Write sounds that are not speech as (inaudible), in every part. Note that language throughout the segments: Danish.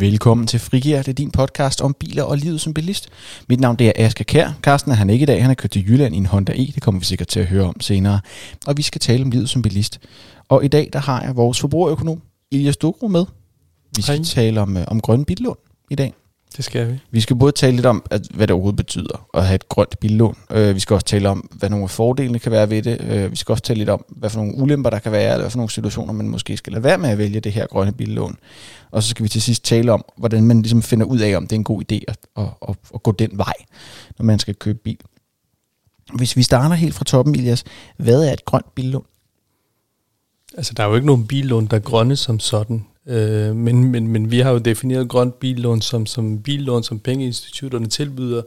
Velkommen til Frigir, det er din podcast om biler og livet som bilist. Mit navn det er Asger Kær. Carsten er han ikke i dag, han er kørt til Jylland i en Honda E, det kommer vi sikkert til at høre om senere. Og vi skal tale om livet som bilist. Og i dag der har jeg vores forbrugerøkonom, Elias Dugro med. Vi skal Hej. tale om, øh, om grønne billån i dag. Det skal vi. Vi skal både tale lidt om, at, hvad det overhovedet betyder at have et grønt billån. Øh, vi skal også tale om, hvad nogle af fordelene kan være ved det. Øh, vi skal også tale lidt om, hvad for nogle ulemper der kan være, eller hvad for nogle situationer, man måske skal lade være med at vælge det her grønne billån. Og så skal vi til sidst tale om, hvordan man ligesom finder ud af, om det er en god idé at, at, at, at gå den vej, når man skal købe bil. Hvis vi starter helt fra toppen, Elias, hvad er et grønt billån? Altså, der er jo ikke nogen billån, der er grønne som sådan. Øh, men, men, men vi har jo defineret grønt billån som, som billån, som pengeinstitutterne tilbyder,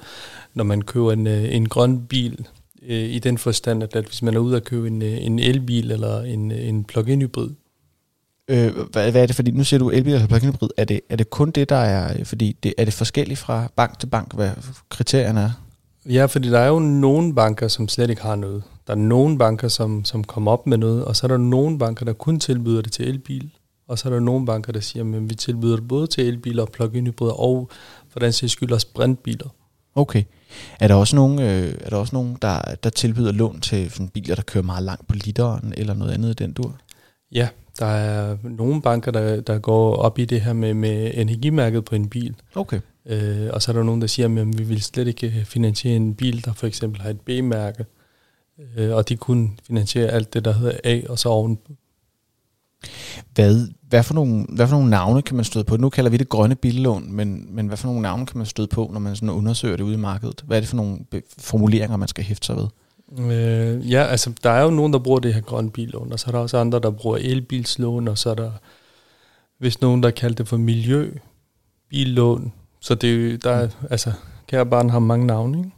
når man køber en, øh, en grøn bil. Øh, I den forstand, at, at hvis man er ude at købe en, øh, en elbil eller en, øh, en plug-in hybrid. Øh, hvad, hvad er det? Fordi nu siger du elbil eller plug-in hybrid. Er det, er det kun det, der er... Fordi det, er det forskelligt fra bank til bank, hvad kriterierne er? Ja, fordi der er jo nogle banker, som slet ikke har noget. Der er nogle banker, som, som kommer op med noget, og så er der nogle banker, der kun tilbyder det til elbil. Og så er der nogle banker, der siger, at vi tilbyder det både til elbiler plug-in hybrider, og for den sags skyld også brintbiler. Okay. Er der også nogen, øh, er der, også nogen der, der tilbyder lån til sådan biler, der kører meget langt på literen, eller noget andet i den dur? Ja, der er nogle banker, der, der går op i det her med, med energimærket på en bil. Okay. Øh, og så er der nogen, der siger, at vi vil slet ikke finansiere en bil, der for eksempel har et B-mærke. Øh, og de kun finansierer alt det, der hedder A, og så oven. Hvad, hvad, for nogle, hvad for nogle navne kan man støde på? Nu kalder vi det grønne billån, men, men hvad for nogle navne kan man støde på, når man sådan undersøger det ude i markedet? Hvad er det for nogle formuleringer, man skal hæfte sig ved? Øh, ja, altså der er jo nogen, der bruger det her grønne billån, og så er der også andre, der bruger elbilslån, og så er der hvis nogen, der kalder det for miljø, billån. Så det der er, altså, kære barn har mange navne, ikke?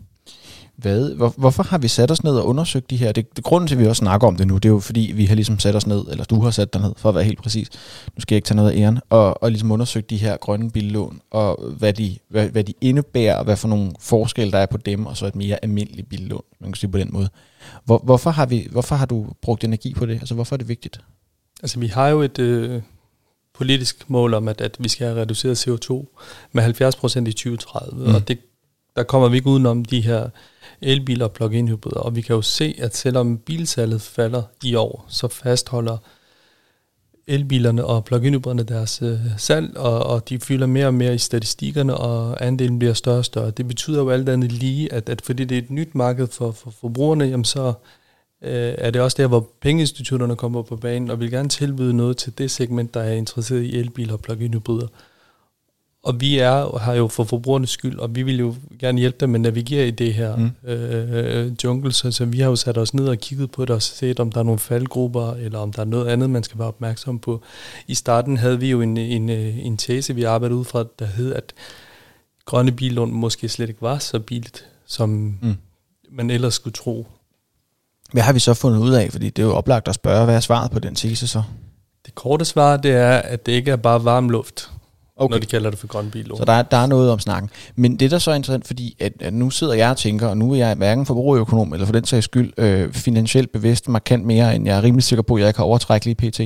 Hvad, hvor, hvorfor har vi sat os ned og undersøgt de her? Det, det grunden til, at vi også snakker om det nu, det er jo fordi, vi har ligesom sat os ned, eller du har sat dig ned, for at være helt præcis. Nu skal jeg ikke tage noget af æren. Og, og ligesom undersøgt de her grønne billån, og hvad de, hvad, hvad de indebærer, og hvad for nogle forskelle der er på dem, og så et mere almindeligt billån, man kan sige på den måde. Hvor, hvorfor, har vi, hvorfor har du brugt energi på det? Altså, hvorfor er det vigtigt? Altså vi har jo et øh, politisk mål om, at, at vi skal have reduceret CO2 med 70 procent i 2030, Mm. mm. og det, der kommer vi ikke udenom de her elbiler og plug-in hybrider, og vi kan jo se, at selvom bilsalget falder i år, så fastholder elbilerne og plug-in hybriderne deres øh, salg, og, og de fylder mere og mere i statistikkerne, og andelen bliver større og større. Det betyder jo alt andet lige, at, at fordi det er et nyt marked for, for forbrugerne, jamen så øh, er det også der, hvor pengeinstitutterne kommer på banen, og vil gerne tilbyde noget til det segment, der er interesseret i elbiler og plug-in hybrider. Og vi er har jo for forbrugernes skyld, og vi vil jo gerne hjælpe dem med at navigere i det her Mm. mm. øh, jungle, så, så vi har jo sat os ned og kigget på det og set, om der er nogle faldgrupper, eller om der er noget andet, man skal være opmærksom på. I starten havde vi jo en, en, øh, en tese, vi arbejdede ud fra, der hed, at grønne billån måske slet ikke var så billigt, som mm. man ellers skulle tro. Hvad har vi så fundet ud af? Fordi det er jo oplagt at spørge, hvad er svaret på den tese så? Det korte svar, det er, at det ikke er bare varm luft, Okay. når de kalder det for grøn billån. Så der er, der er noget om snakken. Men det, der så er interessant, fordi at, at nu sidder jeg og tænker, og nu er jeg hverken forbrugerøkonom, eller for den sags skyld øh, finansielt bevidst markant mere, end jeg er rimelig sikker på, at jeg kan overtrække lige pt.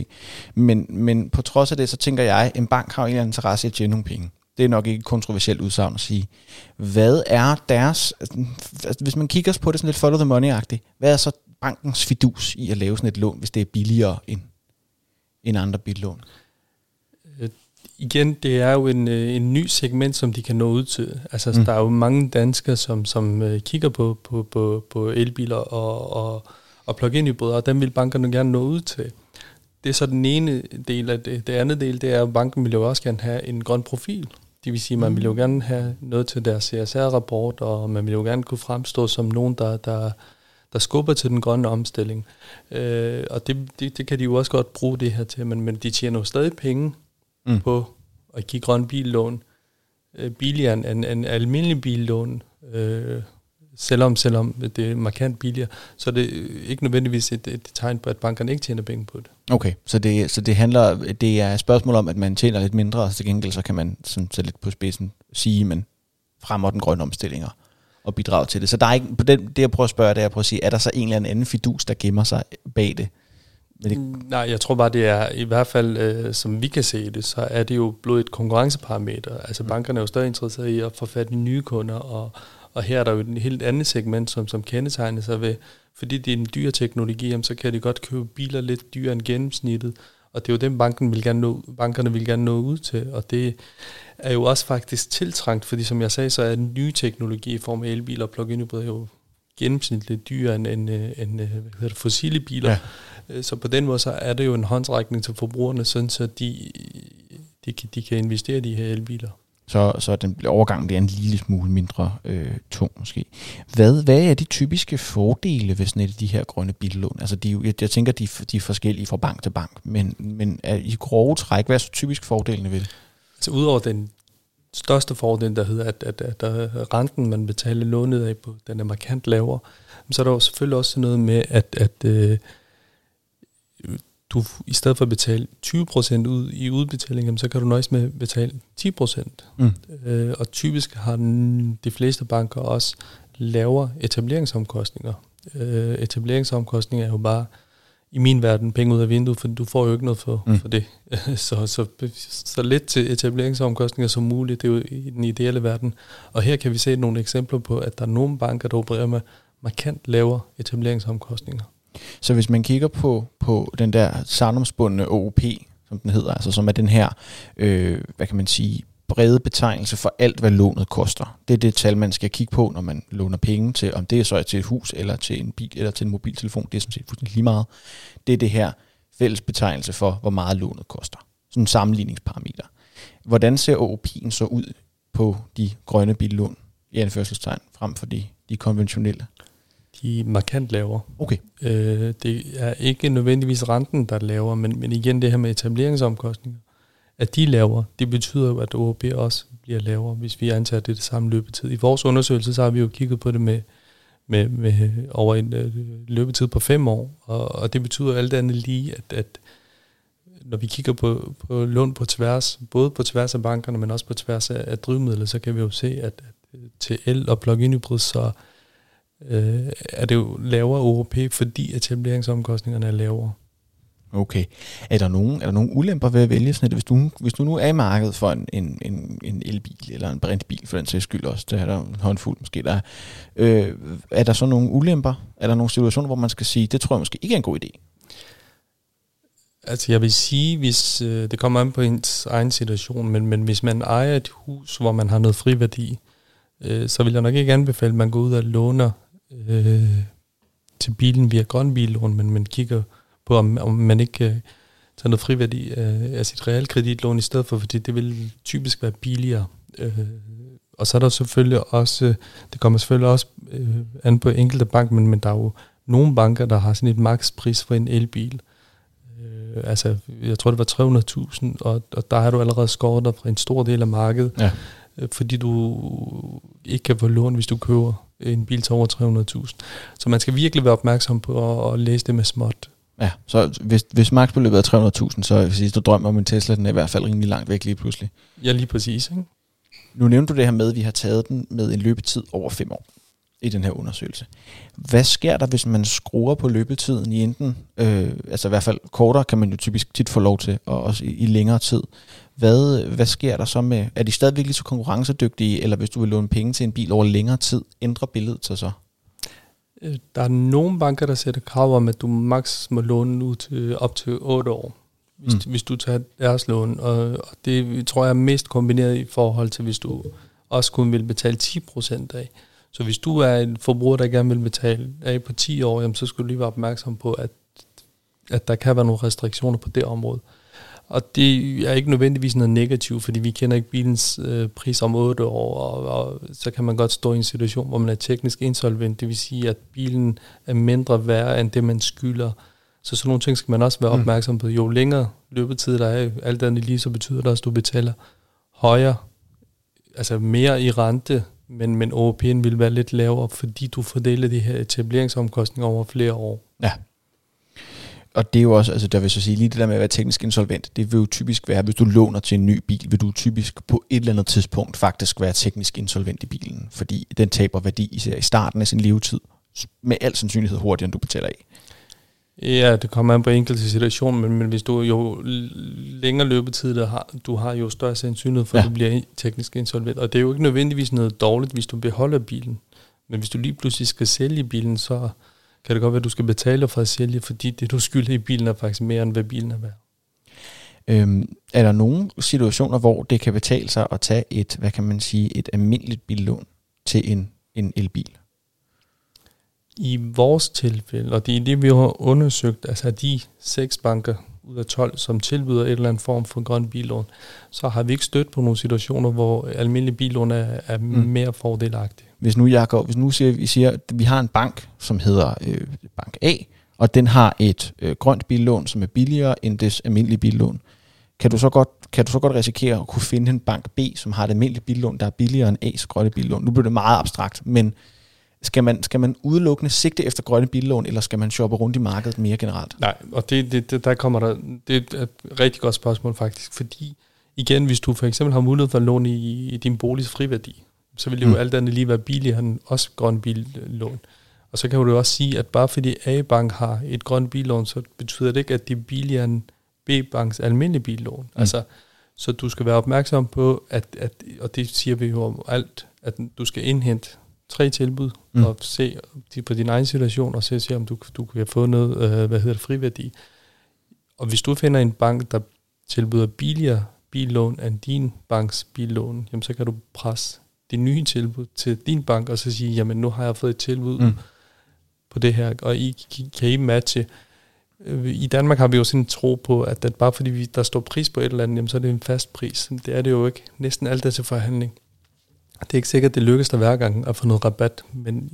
Men, men på trods af det, så tænker jeg, at en bank har jo en eller anden interesse i at tjene nogle penge. Det er nok ikke et kontroversielt udsagn at sige. Hvad er deres, altså, hvis man kigger på det sådan lidt follow the money-agtigt, hvad er så bankens fidus i at lave sådan et lån, hvis det er billigere end, end andre billån? Igen, det er jo en, øh, en ny segment, som de kan nå ud til. Altså, Mm. mm. der er jo mange danskere, som, som øh, kigger på, på, på, på elbiler og, og, og plug-in hybrider, og dem vil bankerne gerne nå ud til. Det er så den ene del af det. Det andet del, det er, at banken vil jo også gerne have en grøn profil. Det vil sige, at man vil jo gerne have noget til deres CSR-rapport, og man vil jo gerne kunne fremstå som nogen, der, der, der skubber til den grønne omstilling. Øh, og det, det, det kan de jo også godt bruge det her til, men, men de tjener jo stadig penge Mm. på at give grøn billån øh, billigere end en, en almindelig billån, øh, selvom, selvom det er markant billigere, så er det ikke nødvendigvis et, et tegn på, at bankerne ikke tjener penge på det. Okay, så det, så det handler, det er et spørgsmål om, at man tjener lidt mindre, og til gengæld så kan man sådan, så lidt på spidsen sige, man fremmer den grønne omstillinger og bidrage til det. Så der er ikke, på den, det jeg prøver at spørge, det er at prøve at sige, er der så en eller anden fidus, der gemmer sig bag det? Det... Nej, jeg tror bare, det er i hvert fald, øh, som vi kan se det, så er det jo blevet et konkurrenceparameter. Altså mm. bankerne er jo stadig interesseret i at få fat i nye kunder, og, og her er der jo et helt andet segment, som, som kendetegner sig ved, fordi det er en dyr teknologi, jamen, så kan de godt købe biler lidt dyrere end gennemsnittet, og det er jo dem, banken vil gerne nå, bankerne vil gerne nå ud til, og det er jo også faktisk tiltrængt, fordi som jeg sagde, så er den nye teknologi i form af elbiler og plug-in hybrid jo gennemsnitligt dyrere end, end, end hvad hedder det, fossile biler. Ja. Øh, så på den måde så er det jo en håndsrækning til forbrugerne, sådan så de, de, de kan investere i de her elbiler. Så, så den overgang er en lille smule mindre øh, tung måske. Hvad, hvad er de typiske fordele ved sådan et af de her grønne billån? Altså de, jeg, jeg tænker, de, de er forskellige fra bank til bank, men, men er i grove træk, hvad er så typisk fordelene ved det? Altså udover den største fordel, der hedder, at, at, at, at renten, man betaler lånet af på, den er markant lavere, så er der jo selvfølgelig også noget med, at, at øh, du i stedet for at betale 20% ud i udbetaling, så kan du nøjes med at betale 10%. Mm. Øh, og typisk har den, de fleste banker også lavere etableringsomkostninger. Øh, etableringsomkostninger er jo bare i min verden penge ud af vinduet, for du får jo ikke noget for, mm. for det. (laughs) så, så, så lidt til etableringsomkostninger som muligt, det er jo i den ideelle verden. Og her kan vi se nogle eksempler på, at der er nogle banker, der opererer med markant lavere etableringsomkostninger. Så hvis man kigger på, på den der savnomsbundne OOP, som den hedder, altså som er den her, øh, hvad kan man sige, brede betegnelse for alt, hvad lånet koster. Det er det tal, man skal kigge på, når man låner penge til, om det er så til et hus, eller til en bil, eller til en mobiltelefon. Det er sådan set fuldstændig lige meget. Det er det her fælles betegnelse for, hvor meget lånet koster. Sådan en sammenligningsparameter. Hvordan ser OOP'en så ud på de grønne billån, i anførselstegn, frem for de, de konventionelle? de er markant lavere. Okay. Øh, det er ikke nødvendigvis renten, der er lavere, men, men igen det her med etableringsomkostninger, at de er lavere, det betyder jo, at OB også bliver lavere, hvis vi antager, at det er det samme løbetid. I vores undersøgelse, så har vi jo kigget på det med, med, med over en øh, løbetid på fem år, og, og det betyder alt andet lige, at, at når vi kigger på, på lån på tværs, både på tværs af bankerne, men også på tværs af, af drivmidler, så kan vi jo se, at, at til el- og plug-in hybrid, så øh, er det jo lavere OP, fordi etableringsomkostningerne er lavere. Okay. Er der nogen, er der nogen ulemper ved at vælge sådan et? Hvis du, hvis du nu er i markedet for en, en, en, en elbil, eller en brintbil for den sags skyld også, det er der en håndfuld måske, der øh, er der så nogle ulemper? Er der nogle situationer, hvor man skal sige, det tror jeg måske ikke er en god idé? Altså jeg vil sige, hvis øh, det kommer an på ens egen situation, men, men hvis man ejer et hus, hvor man har noget friværdi, øh, så vil jeg nok ikke anbefale, at man går ud og låner øh, til bilen via grønbillån, men man kigger på, om, om man ikke kan tage noget friværdi af, af sit realkreditlån i stedet for, fordi det vil typisk være billigere. Øh, og så er der selvfølgelig også, det kommer selvfølgelig også øh, an på enkelte bank, men, men der er jo nogle banker, der har sådan et makspris for en elbil. Øh, altså, jeg tror, det var 300.000, og, og der har du allerede skåret dig fra en stor del af markedet, ja. øh, fordi du ikke kan få lån, hvis du køber en bil til over 300.000. Så man skal virkelig være opmærksom på at, at læse det med småt. Ja, så hvis, hvis maksbeløbet er 300.000, så hvis du drømmer om en Tesla, den er i hvert fald rimelig langt væk lige pludselig. Ja, lige præcis. Ikke? Nu nævnte du det her med, at vi har taget den med en løbetid over 5 år i den her undersøgelse. Hvad sker der, hvis man skruer på løbetiden i enten, øh, altså i hvert fald kortere kan man jo typisk tit få lov til, og også i, i længere tid. Hvad, hvad sker der så med, er de stadigvæk lige så konkurrencedygtige, eller hvis du vil låne penge til en bil over længere tid, ændrer billedet sig så? Øh, der er nogle banker, der sætter krav om, at du maks må låne ud til op til 8 år, hvis, mm. hvis du tager deres lån. Og, og det tror jeg er mest kombineret i forhold til, hvis du også kun vil betale 10% af. Så hvis du er en forbruger, der gerne vil betale af på 10 år, jamen, så skal du lige være opmærksom på, at, at der kan være nogle restriktioner på det område. Og det er ikke nødvendigvis noget negativt, fordi vi kender ikke bilens øh, pris om 8 år, og, og så kan man godt stå i en situation, hvor man er teknisk insolvent, det vil sige, at bilen er mindre værd end det, man skylder. Så sådan nogle ting skal man også være mm. opmærksom på. Jo længere løbetid der er, alt andet lige, så betyder det også, at du betaler højere, altså mere i rente, men, men OP'en vil være lidt lavere, fordi du fordeler de her etableringsomkostninger over flere år. Ja, og det er jo også, altså der vil så sige, lige det der med at være teknisk insolvent, det vil jo typisk være, hvis du låner til en ny bil, vil du typisk på et eller andet tidspunkt faktisk være teknisk insolvent i bilen, fordi den taber værdi især i starten af sin levetid, med al sandsynlighed hurtigere, end du betaler af. Ja, det kommer an på enkelte situationer, men, men hvis du jo længere løbetid der har, du har, jo større sandsynlighed for, ja. at du bliver teknisk insolvent. Og det er jo ikke nødvendigvis noget dårligt, hvis du beholder bilen. Men hvis du lige pludselig skal sælge bilen, så kan det godt være, at du skal betale for at sælge, fordi det, du skylder i bilen, er faktisk mere, end hvad bilen er værd. Øhm, er der nogle situationer, hvor det kan betale sig at tage et, hvad kan man sige, et almindeligt billån til en, en elbil? I vores tilfælde, og det er det, vi har undersøgt, altså de seks banker ud af 12, som tilbyder et eller andet form for grøn billån, så har vi ikke stødt på nogle situationer, hvor almindelig billån er, er mm. mere fordelagtigt. Hvis nu, Jacob, hvis nu siger, vi siger, at vi har en bank, som hedder øh, Bank A, og den har et øh, grønt billån, som er billigere end det almindelige billån, kan du så godt kan du så godt risikere at kunne finde en bank B, som har et almindeligt billån, der er billigere end A's grønne billån. Nu bliver det meget abstrakt, men skal man, skal man udelukkende sigte efter grønne billån, eller skal man shoppe rundt i markedet mere generelt? Nej, og det, det, det, der kommer der, det er et rigtig godt spørgsmål faktisk, fordi igen, hvis du for eksempel har mulighed for at låne i, i din boligs friværdi, så vil det jo mm. alt andet lige være billigere end også grøn billån. Og så kan du jo også sige, at bare fordi A-bank har et grønt billån, så betyder det ikke, at det er billigere end B-banks almindelige billån. Mm. Altså, så du skal være opmærksom på, at, at, og det siger vi jo om alt, at du skal indhente tre tilbud mm. og se på din egen situation og se, se om du, du kan få noget, øh, hvad hedder det, friværdi. Og hvis du finder en bank, der tilbyder billigere billån end din banks billån, jamen så kan du presse det nye tilbud til din bank og så sige, jamen nu har jeg fået et tilbud mm. på det her, og I, kan I matche Øh, I Danmark har vi jo sådan en tro på, at, det bare fordi vi, der står pris på et eller andet, jamen, så er det en fast pris. Det er det jo ikke. Næsten alt er til forhandling. Det er ikke sikkert, at det lykkes der hver gang at få noget rabat, men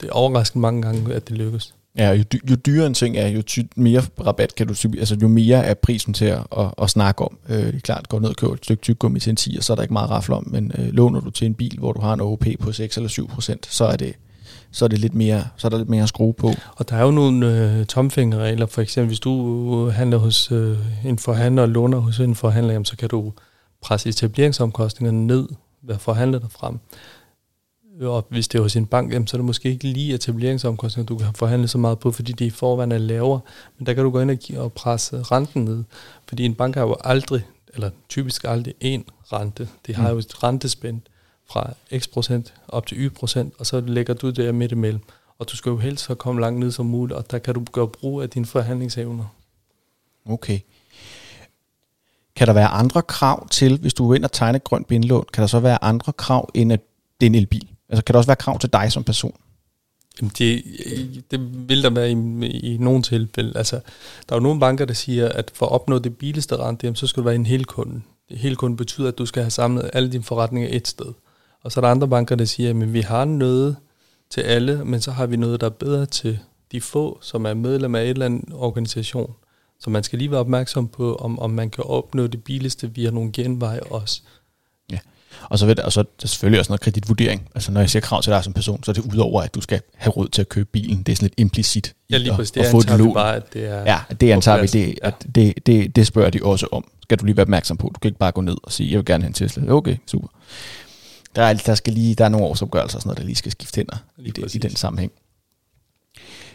det er overraskende mange gange, at det lykkes. Ja, jo, jo dyrere en ting er, jo ty- mere rabat kan du altså jo mere er prisen til at, at, at snakke om. Øh, det er klart, går ned og køber et stykke tyggegummi til en 10, så er der ikke meget rafle om, men øh, låner du til en bil, hvor du har en OP på 6 eller 7 procent, så er det så er, det lidt mere, så er der lidt mere at skrue på. Og der er jo nogle øh, tomfingerregler, for eksempel hvis du handler hos øh, en forhandler og låner hos en forhandler, jamen, så kan du presse etableringsomkostningerne ned ved at forhandle dig frem. Og hvis det er hos en bank, jamen, så er det måske ikke lige etableringsomkostninger, du kan forhandle så meget på, fordi det i forvejen er lavere. Men der kan du gå ind og presse renten ned, fordi en bank har jo aldrig, eller typisk aldrig én rente. Det har mm. jo et rentespænd fra x procent op til y procent, og så lægger du det midt imellem. Og du skal jo helst så komme langt ned som muligt, og der kan du gøre brug af dine forhandlingsevner. Okay. Kan der være andre krav til, hvis du går ind og tegner et grønt bindelån, kan der så være andre krav end at det er en elbil? Altså kan der også være krav til dig som person? Jamen det, det vil der være i, i nogle tilfælde. Altså, der er jo nogle banker, der siger, at for at opnå det billigste rente, så skal du være en hel kunde. Det hele kunde betyder, at du skal have samlet alle dine forretninger et sted. Og så er der andre banker, der siger, at vi har noget til alle, men så har vi noget, der er bedre til de få, som er medlem af et eller andet organisation. Så man skal lige være opmærksom på, om, om man kan opnå det billigste via nogle genveje også. Ja, og så, ved og så er der selvfølgelig også noget kreditvurdering. Altså når jeg siger krav til dig som person, så er det udover, at du skal have råd til at købe bilen. Det er sådan lidt implicit. Ja, lige præcis. Det antager vi bare, at det er Ja, det antager vi. Det, at det, det, det spørger de også om. Skal du lige være opmærksom på. Du kan ikke bare gå ned og sige, jeg vil gerne have en Tesla. Okay, super. Der er, der skal lige, der er nogle årsopgørelser og sådan noget, der lige skal skifte hænder i, det, i den sammenhæng.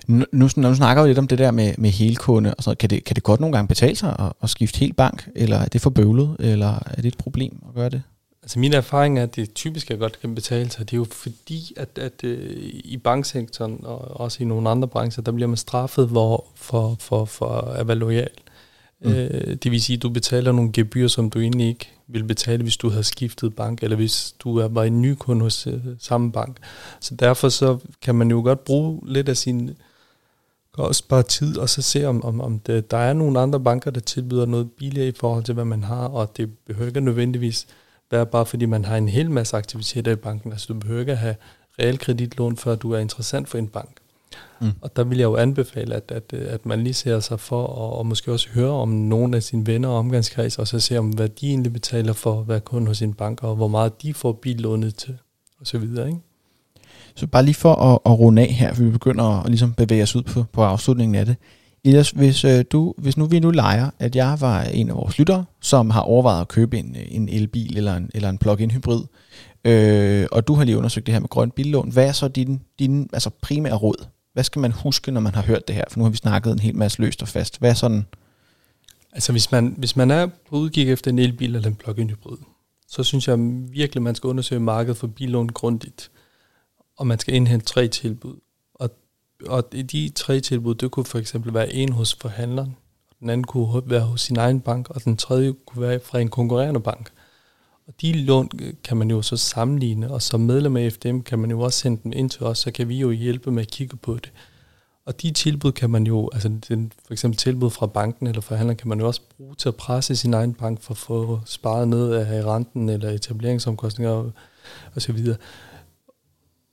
Nu, nu, nu snakker vi lidt om det der med, med helkunde, og så kan det, kan det godt nogle gange betale sig at, at skifte helt bank, eller er det for bøvlet, eller er det et problem at gøre det? Altså min erfaring er, at det typisk er godt kan betale sig. Det er jo fordi, at, at uh, i banksektoren og også i nogle andre brancher, der bliver man straffet hvor, for, for, for at være lojal. Mm. Øh, det vil sige, at du betaler nogle gebyr, som du egentlig ikke ville betale, hvis du havde skiftet bank, eller hvis du var en ny kunde hos øh, samme bank. Så derfor så kan man jo godt bruge lidt af sin også bare tid, og så se, om, om, om det, der er nogle andre banker, der tilbyder noget billigere i forhold til, hvad man har, og det behøver ikke nødvendigvis være bare, fordi man har en hel masse aktiviteter i banken. Altså du behøver ikke at have realkreditlån, før du er interessant for en bank. Mm. Og der vil jeg jo anbefale, at, at, at man lige ser sig for, og, og måske også høre om nogle af sine venner og omgangskreds, og så se om, hvad de egentlig betaler for at være kunde hos sin bank, og hvor meget de får billånet til, og så videre, ikke? Så bare lige for at, at runde af her, for vi begynder at ligesom bevæge os ud på, på afslutningen af det. Elias, hvis, øh, du, hvis nu vi nu leger, at jeg var en af vores lyttere, som har overvejet at købe en, en elbil eller en, eller en plug-in hybrid, øh, og du har lige undersøgt det her med grønt billån, hvad er så din, din altså primære råd? Hvad skal man huske, når man har hørt det her? For nu har vi snakket en hel masse løst og fast. Hvad er sådan... Altså hvis man, hvis man er på udkig efter en elbil eller en plug-in hybrid, så synes jeg virkelig, man skal undersøge markedet for billån grundigt. Og man skal indhente tre tilbud. Og, og de tre tilbud, det kunne for eksempel være en hos forhandleren, den anden kunne være hos sin egen bank, og den tredje kunne være fra en konkurrerende bank. Og de lån øh, kan man jo så sammenligne, og som medlem af FDM kan man jo også sende dem ind til os, så kan vi jo hjælpe med at kigge på det. Og de tilbud kan man jo, altså den, for eksempel tilbud fra banken eller forhandleren, kan man jo også bruge til at presse sin egen bank for at få sparet ned af renten eller etableringsomkostninger og, og så videre.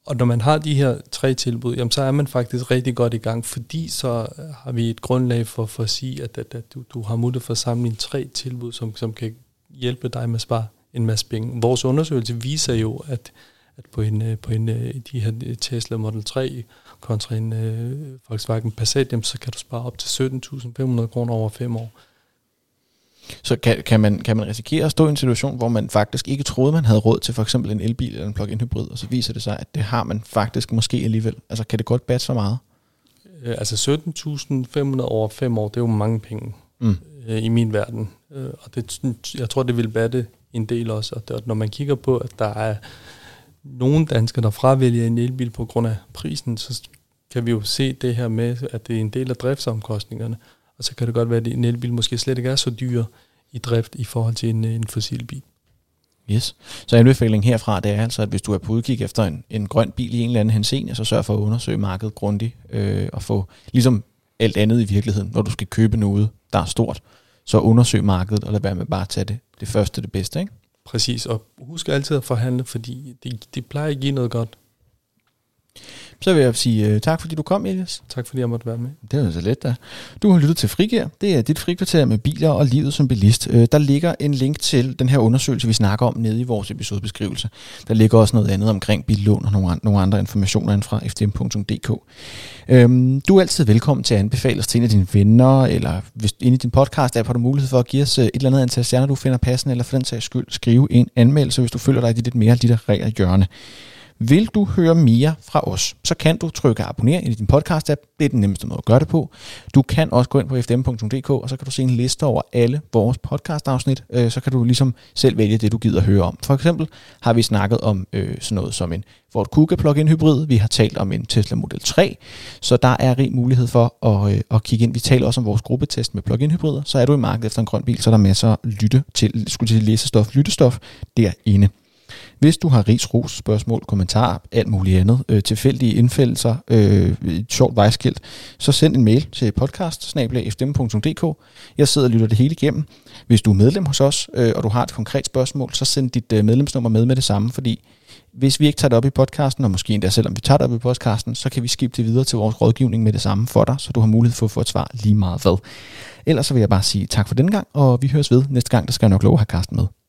Og når man har de her tre tilbud, jamen, så er man faktisk rigtig godt i gang, fordi så øh, har vi et grundlag for, for at sige, at, at, at du, du har mulighed for at samle tre tilbud, som, som kan hjælpe dig med at spare en masse penge. Vores undersøgelse viser jo, at, at på en, øh, på en øh, de her Tesla Model 3 kontra en uh, Volkswagen Passat, jamen, så kan du spare op til 17.500 kroner over fem år. Så kan, kan, man, kan man risikere at stå i en situation, hvor man faktisk ikke troede, man havde råd til for eksempel en elbil eller en plug-in hybrid, og så viser det sig, at det har man faktisk måske alligevel. Altså kan det godt batte så meget? Øh, altså 17.500 over fem år, det er jo mange penge mm. øh, i min verden. Øh, og det, jeg tror, det vil batte en del også. Og det, når man kigger på, at der er nogle danskere, der fravælger en elbil på grund af prisen, så kan vi jo se det her med, at det er en del af driftsomkostningerne. Og så kan det godt være, at en elbil måske slet ikke er så dyr i drift i forhold til en, en fossilbil. Yes. Så anbefalingen herfra, det er altså, at hvis du er på udkig efter en, en grøn bil i en eller anden henseende, så sørg for at undersøge markedet grundigt øh, og få ligesom alt andet i virkeligheden, når du skal købe noget, der er stort, så undersøg markedet og lad være med bare at tage det, det første det bedste. Ikke? Præcis, og husk altid at forhandle, fordi det, det plejer at give noget godt. Så vil jeg sige uh, tak, fordi du kom, Elias. Tak, fordi jeg måtte være med. Det var så let, da. Du har lyttet til Frigær. Det er dit frikvarter med biler og livet som bilist. Uh, der ligger en link til den her undersøgelse, vi snakker om nede i vores episodebeskrivelse. Der ligger også noget andet omkring billån og nogle, nogle andre informationer end fra fdm.dk. Um, øhm, du er altid velkommen til at anbefale os til en af dine venner, eller hvis inde i din podcast app har du mulighed for at give os øh, et eller andet antal stjerner, du finder passende, eller for den sags skyld skrive en anmeldelse, hvis du føler dig i dit lidt mere litterære hjørne. Vil du høre mere fra os, så kan du trykke abonner i din podcast-app. Det er den nemmeste måde at gøre det på. Du kan også gå ind på fdm.dk, og så kan du se en liste over alle vores podcast-afsnit. Øh, så kan du ligesom selv vælge det, du gider høre om. For eksempel har vi snakket om øh, sådan noget som en Ford Kuga plug-in hybrid. Vi har talt om en Tesla Model 3, så der er rig mulighed for at, øh, at kigge ind. Vi taler også om vores gruppetest med plug-in hybrider. Så er du i markedet efter en grøn bil, så er der masser af lytte til, skulle til læsestof, lyttestof derinde. Hvis du har ris, ros, spørgsmål, kommentar, alt muligt andet, øh, tilfældige indfældelser, øh, et sjovt vejskilt, så send en mail til podcast Jeg sidder og lytter det hele igennem. Hvis du er medlem hos os, øh, og du har et konkret spørgsmål, så send dit øh, medlemsnummer med med det samme, fordi hvis vi ikke tager det op i podcasten, og måske endda selvom vi tager det op i podcasten, så kan vi skifte det videre til vores rådgivning med det samme for dig, så du har mulighed for at få et svar lige meget hvad. Ellers så vil jeg bare sige tak for den gang, og vi høres ved næste gang, der skal jeg nok love at have Carsten med.